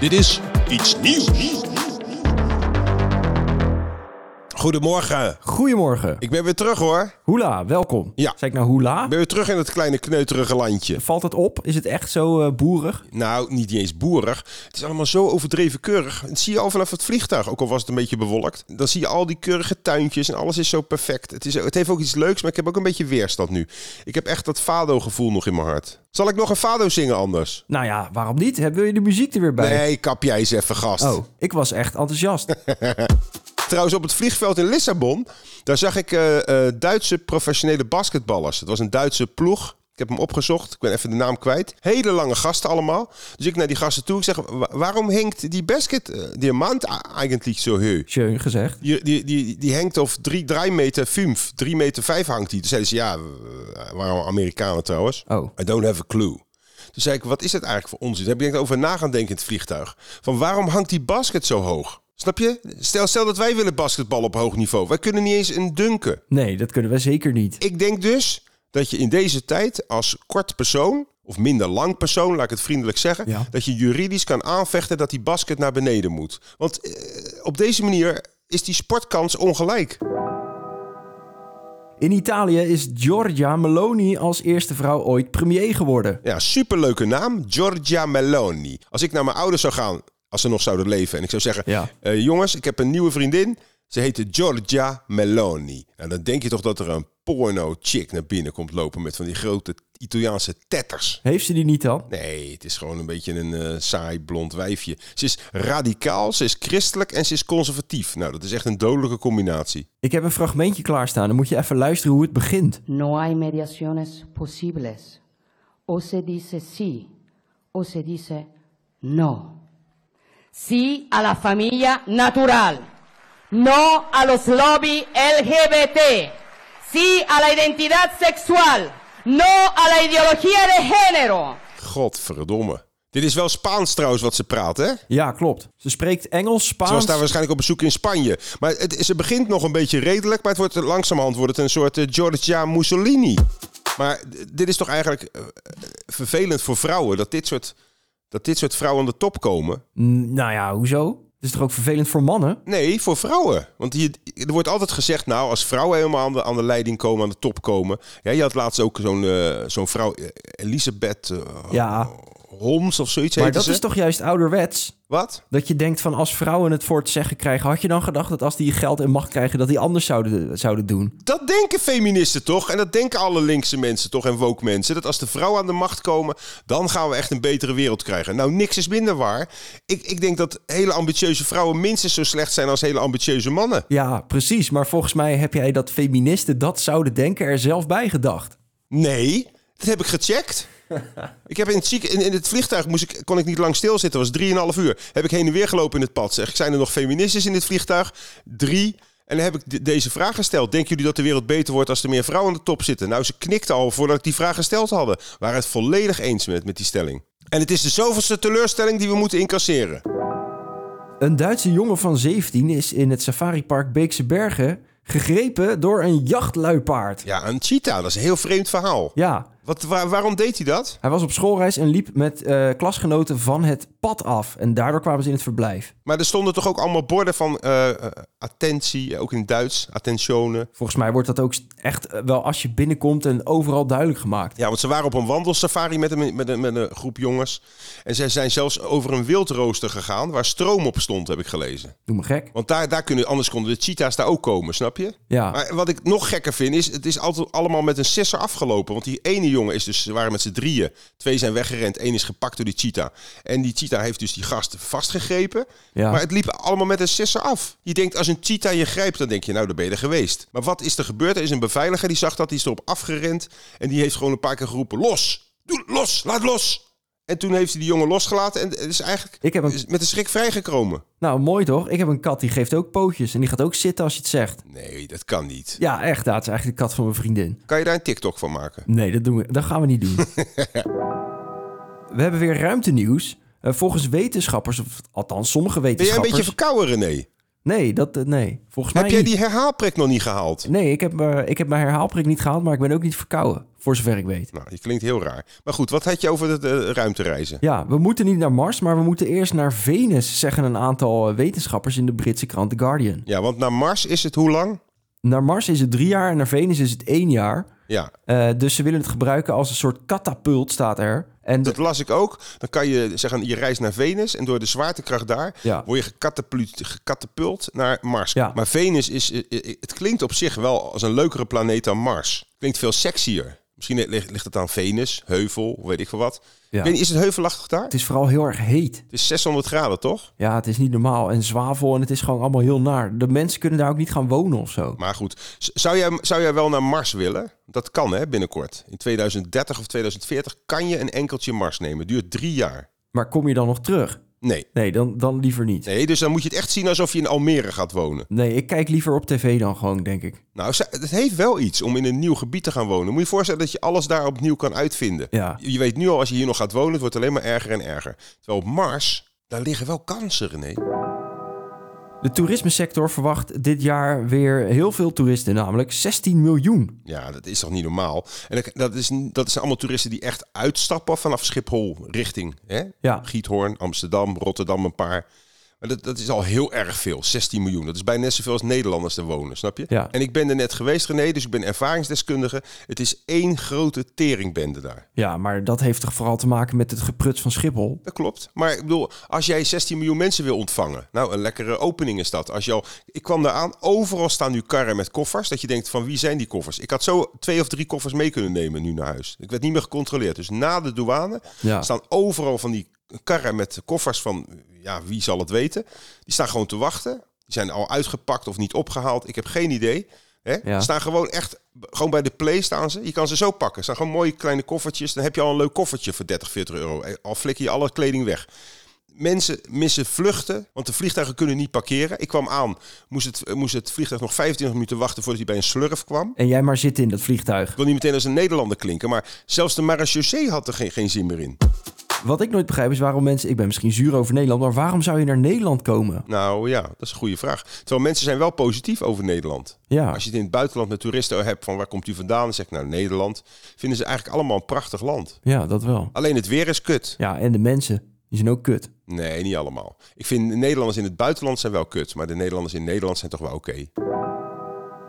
Dit is iets nieuws. Goedemorgen. Goedemorgen. Ik ben weer terug hoor. Hoela, welkom. Ja. Zeg ik nou hoela? Ik ben weer terug in het kleine kneuterige landje. Valt het op? Is het echt zo eh, boerig? Nou, niet eens boerig. Het is allemaal zo overdreven keurig. Dat zie je al vanaf het vliegtuig, ook al was het een beetje bewolkt. Dan zie je al die keurige tuintjes en alles is zo perfect. Het, is, het heeft ook iets leuks, maar ik heb ook een beetje weerstand nu. Ik heb echt dat Fado-gevoel nog in mijn hart. Zal ik nog een Fado zingen anders? Nou ja, waarom niet? Wil je de muziek er weer bij? Nee, kap jij eens even, gast. Oh, ik was echt enthousiast. Trouwens, op het vliegveld in Lissabon, daar zag ik eh, eh, Duitse professionele basketballers. Het was een Duitse ploeg. Ik heb hem opgezocht. Ik ben even de naam kwijt. Hele lange gasten allemaal. Dus ik naar die gasten toe. Ik zeg, "Wa- waarom hangt die basket, eh, diamant eigenlijk zo hoog? Schön gezegd. Die, die, die, die hangt of drie, drie meter vijf, drie meter vijf hangt die. Toen zeiden ze, ja, waarom Amerikanen trouwens? Oh. I don't have a clue. Toen zei ik, wat is het eigenlijk voor onzin? Daar heb ik over na gaan denken in het vliegtuig. Van waarom hangt die basket zo hoog? Snap je? Stel, stel dat wij willen basketbal op hoog niveau. Wij kunnen niet eens een dunken. Nee, dat kunnen we zeker niet. Ik denk dus dat je in deze tijd als kort persoon, of minder lang persoon, laat ik het vriendelijk zeggen, Ja. dat je juridisch kan aanvechten dat die basket naar beneden moet. Want eh, op deze manier is die sportkans ongelijk. In Italië is Giorgia Meloni als eerste vrouw ooit premier geworden. Ja, superleuke naam. Giorgia Meloni. Als ik naar mijn ouders zou gaan, als ze nog zouden leven, en ik zou zeggen: Ja. eh, jongens, ik heb een nieuwe vriendin. Ze heette Giorgia Meloni. En dan denk je toch dat er een porno-chick naar binnen komt lopen met van die grote Italiaanse tetters. Heeft ze die niet dan? Nee, het is gewoon een beetje een eh, saai blond wijfje. Ze is radicaal, ze is christelijk en ze is conservatief. Nou, dat is echt een dodelijke combinatie. Ik heb een fragmentje klaarstaan. Dan moet je even luisteren hoe het begint. No hay mediaciones posibles. O se dice sí o se dice no. Sí a la familia natural. No a los lobby LGBT. Sí a la identidad sexual. No a la ideología de género. Godverdomme. Dit is wel Spaans trouwens wat ze praat, hè? Ja, klopt. Ze spreekt Engels, Ze Spaans. was daar waarschijnlijk op bezoek in Spanje. Maar het, ze begint nog een beetje redelijk, maar het wordt langzamerhand wordt het een soort eh, Giorgia Mussolini. Maar dit is toch eigenlijk eh, vervelend voor vrouwen dat dit soort, dat dit soort vrouwen aan de top komen? Nou ja, hoezo? Het is toch ook vervelend voor mannen? Nee, voor vrouwen. Want hier, er wordt altijd gezegd, nou, als vrouwen helemaal aan de, aan de leiding komen, aan de top komen. Ja, je had laatst ook zo'n eh, zo'n vrouw, eh, Elisabeth eh, Ja, Holmes of zoiets maar dat ze. is toch juist ouderwets? Wat? Dat je denkt van als vrouwen het voor het zeggen krijgen, had je dan gedacht dat als die geld en macht krijgen, dat die anders zouden, zouden doen? Dat denken feministen toch? En dat denken alle linkse mensen toch en woke mensen. Dat als de vrouwen aan de macht komen, dan gaan we echt een betere wereld krijgen. Nou, niks is minder waar. Ik, ik denk dat hele ambitieuze vrouwen minstens zo slecht zijn als hele ambitieuze mannen. Ja, precies. Maar volgens mij heb jij dat feministen dat zouden denken er zelf bij gedacht. Nee, dat heb ik gecheckt. ik heb in het, ziek, in, in het vliegtuig moest ik, kon ik niet lang stilzitten. Het was 3,5 uur. Heb ik heen en weer gelopen in het pad. Zeg, zijn er nog feministes in dit vliegtuig? Drie. En dan heb ik de- deze vraag gesteld. Denken jullie dat de wereld beter wordt als er meer vrouwen aan de top zitten? Nou, ze knikten al voordat ik die vraag gesteld hadden. Waren het volledig eens met, met die stelling. En het is de zoveelste teleurstelling die we moeten incasseren. Een Duitse jongen van 17 is in het safaripark Beekse Bergen gegrepen door een jachtluipaard. Ja, een cheetah, dat is een heel vreemd verhaal. Ja, Wat, waar- waarom deed hij dat? Hij was op schoolreis en liep met eh, klasgenoten van het pad af. En daardoor kwamen ze in het verblijf. Maar er stonden toch ook allemaal borden van eh, eh, attentie, ook in Duits, attentione. Volgens mij wordt dat ook echt wel als je binnenkomt en overal duidelijk gemaakt. Ja, want ze waren op een wandelsafari met een, met, een, met een groep jongens. En zij zijn zelfs over een wildrooster gegaan waar stroom op stond, heb ik gelezen. Doe me gek. Want daar, daar kunnen, anders konden de cheetahs daar ook komen, snap je? Ja. Maar wat ik nog gekker vind is, het is altijd allemaal met een sisser afgelopen. Want die ene jongen is dus, ze waren met z'n drieën. Twee zijn weggerend, één is gepakt door die cheetah. En die cheetah heeft dus die gast vastgegrepen. Ja. Maar het liep allemaal met een sisser af. Je denkt, als een cheetah je grijpt, dan denk je, nou, dan ben je er geweest. Maar wat is er gebeurd? Er is een beveiliger, die zag dat, die is erop afgerend. En die heeft gewoon een paar keer geroepen, los! Doe, los, laat los! En toen heeft hij die jongen losgelaten en het is eigenlijk Ik heb een- is met een schrik vrijgekomen. Nou, mooi toch? Ik heb een kat die geeft ook pootjes. En die gaat ook zitten als je het zegt. Nee, dat kan niet. Ja, echt. Dat is eigenlijk de kat van mijn vriendin. Kan je daar een TikTok van maken? Nee, dat, doen we, dat gaan we niet doen. we hebben weer ruimtenieuws. Eh, volgens wetenschappers, of althans sommige Ben jij een wetenschappers... beetje verkouden, René? Nee, dat, eh, nee. Volgens mij Heb jij niet. die herhaalprik nog niet gehaald? Nee, ik heb, eh, ik heb mijn herhaalprik niet gehaald, maar ik ben ook niet verkouden. Voor zover ik weet. Nou, je klinkt heel raar. Maar goed, wat had je over de, de ruimtereizen? Ja, we moeten niet naar Mars, maar we moeten eerst naar Venus, zeggen een aantal eh, wetenschappers in de Britse krant The Guardian. Ja, want naar Mars is het hoe lang? Naar Mars is het drie jaar en naar Venus is het één jaar. Ja, Eh, dus ze willen het gebruiken als een soort katapult, staat er. En dat las ik ook. Dan kan je zeggen, je reist naar Venus en door de zwaartekracht daar Ja. word je gekatapult, naar Mars. Ja. Maar Venus is, eh, eh, het klinkt op zich wel als een leukere planeet dan Mars. Klinkt veel sexier. Misschien ligt, ligt het aan Venus, heuvel, weet ik veel wat. Ja. Ik weet niet, is het heuvelachtig daar? het is vooral heel erg heet. Het is 600 graden, toch? Ja, het is niet normaal. En zwavel en het is gewoon allemaal heel naar. De mensen kunnen daar ook niet gaan wonen of zo. Maar goed, zou jij, zou jij wel naar Mars willen? Dat kan hè, binnenkort. In 2030 of 2040 kan je een enkeltje Mars nemen. Duurt drie jaar. Maar kom je dan nog terug? Nee. Nee, dan, dan liever niet. Nee, dus dan moet je het echt zien alsof je in Almere gaat wonen. Nee, ik kijk liever op tv dan gewoon, denk ik. Nou, het heeft wel iets om in een nieuw gebied te gaan wonen. Moet je je voorstellen dat je alles daar opnieuw kan uitvinden. Ja. Je weet nu al, als je hier nog gaat wonen, het wordt alleen maar erger en erger. Terwijl op Mars, daar liggen wel kansen, René. De toerismesector verwacht dit jaar weer heel veel toeristen, namelijk 16 miljoen. Ja, dat is toch niet normaal? En dat- is, dat zijn allemaal toeristen die echt uitstappen vanaf Schiphol richting hè? Ja. Giethoorn, Amsterdam, Rotterdam een paar. Maar dat, dat is al heel erg veel, 16 miljoen. Dat is bijna net zoveel als Nederlanders er wonen, snap je? Ja. En ik ben er net geweest, René, dus ik ben ervaringsdeskundige. Het is één grote teringbende daar. Ja, maar dat heeft toch vooral te maken met het gepruts van Schiphol? Dat klopt. Maar ik bedoel, als jij 16 miljoen mensen wil ontvangen, nou, een lekkere opening is dat. Als je al, ik kwam daar aan, overal staan nu karren met koffers. Dat je denkt van wie zijn die koffers? Ik had zo twee of drie koffers mee kunnen nemen nu naar huis. Ik werd niet meer gecontroleerd. Dus na de douane Ja. staan overal van die karren met koffers van, ja, wie zal het weten? Die staan gewoon te wachten. Die zijn al uitgepakt of niet opgehaald. Ik heb geen idee. Hè? Ja. Staan gewoon echt, gewoon bij de play staan ze. Je kan ze zo pakken. staan gewoon mooie kleine koffertjes. Dan heb je al een leuk koffertje voor 30, 40 euro. Al flik je alle kleding weg. Mensen missen vluchten, want de vliegtuigen kunnen niet parkeren. Ik kwam aan, moest het, moest het vliegtuig nog 25 minuten wachten voordat hij bij een slurf kwam. En jij maar zitten in dat vliegtuig. Ik wil niet meteen als een Nederlander klinken, maar zelfs de marechaussee had er geen, geen zin meer in. Wat ik nooit begrijp is waarom mensen... Ik ben misschien zuur over Nederland, maar waarom zou je naar Nederland komen? Nou ja, dat is een goede vraag. Terwijl mensen zijn wel positief over Nederland. Ja, Als je het in het buitenland met toeristen hebt van waar komt u vandaan, dan zeg ik nou Nederland. Vinden ze eigenlijk allemaal een prachtig land. ja dat wel. Alleen het weer is kut. Ja, en de mensen, die zijn ook kut. Nee, niet allemaal. Ik vind de Nederlanders in het buitenland zijn wel kut, maar de Nederlanders in Nederland zijn toch wel oké.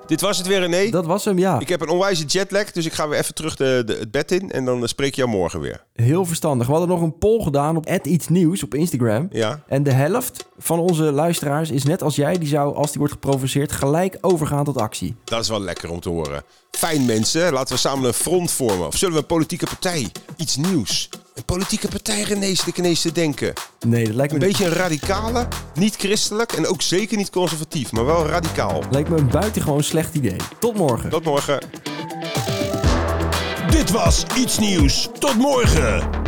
Dit was het weer, René. Dat was hem, ja. Ik heb een onwijze jetlag, dus ik ga weer even terug de, de, het bed in en dan eh, spreek ik jou morgen weer. Heel verstandig. We hadden nog een poll gedaan op iets nieuws op Instagram. Ja? En de helft van onze luisteraars is net als jij. Die zou, als die wordt geprovoceerd, gelijk overgaan tot actie. Dat is wel lekker om te horen. Fijn mensen, laten we samen een front vormen. Of zullen we een politieke partij? Iets nieuws. Politieke partij, ineens te denken. Nee, dat lijkt me, Een beetje een radicale, niet christelijk en ook zeker niet conservatief, maar wel radicaal. lijkt me een buitengewoon slecht idee. Tot morgen. Tot morgen. Dit was Iets Nieuws. Tot morgen.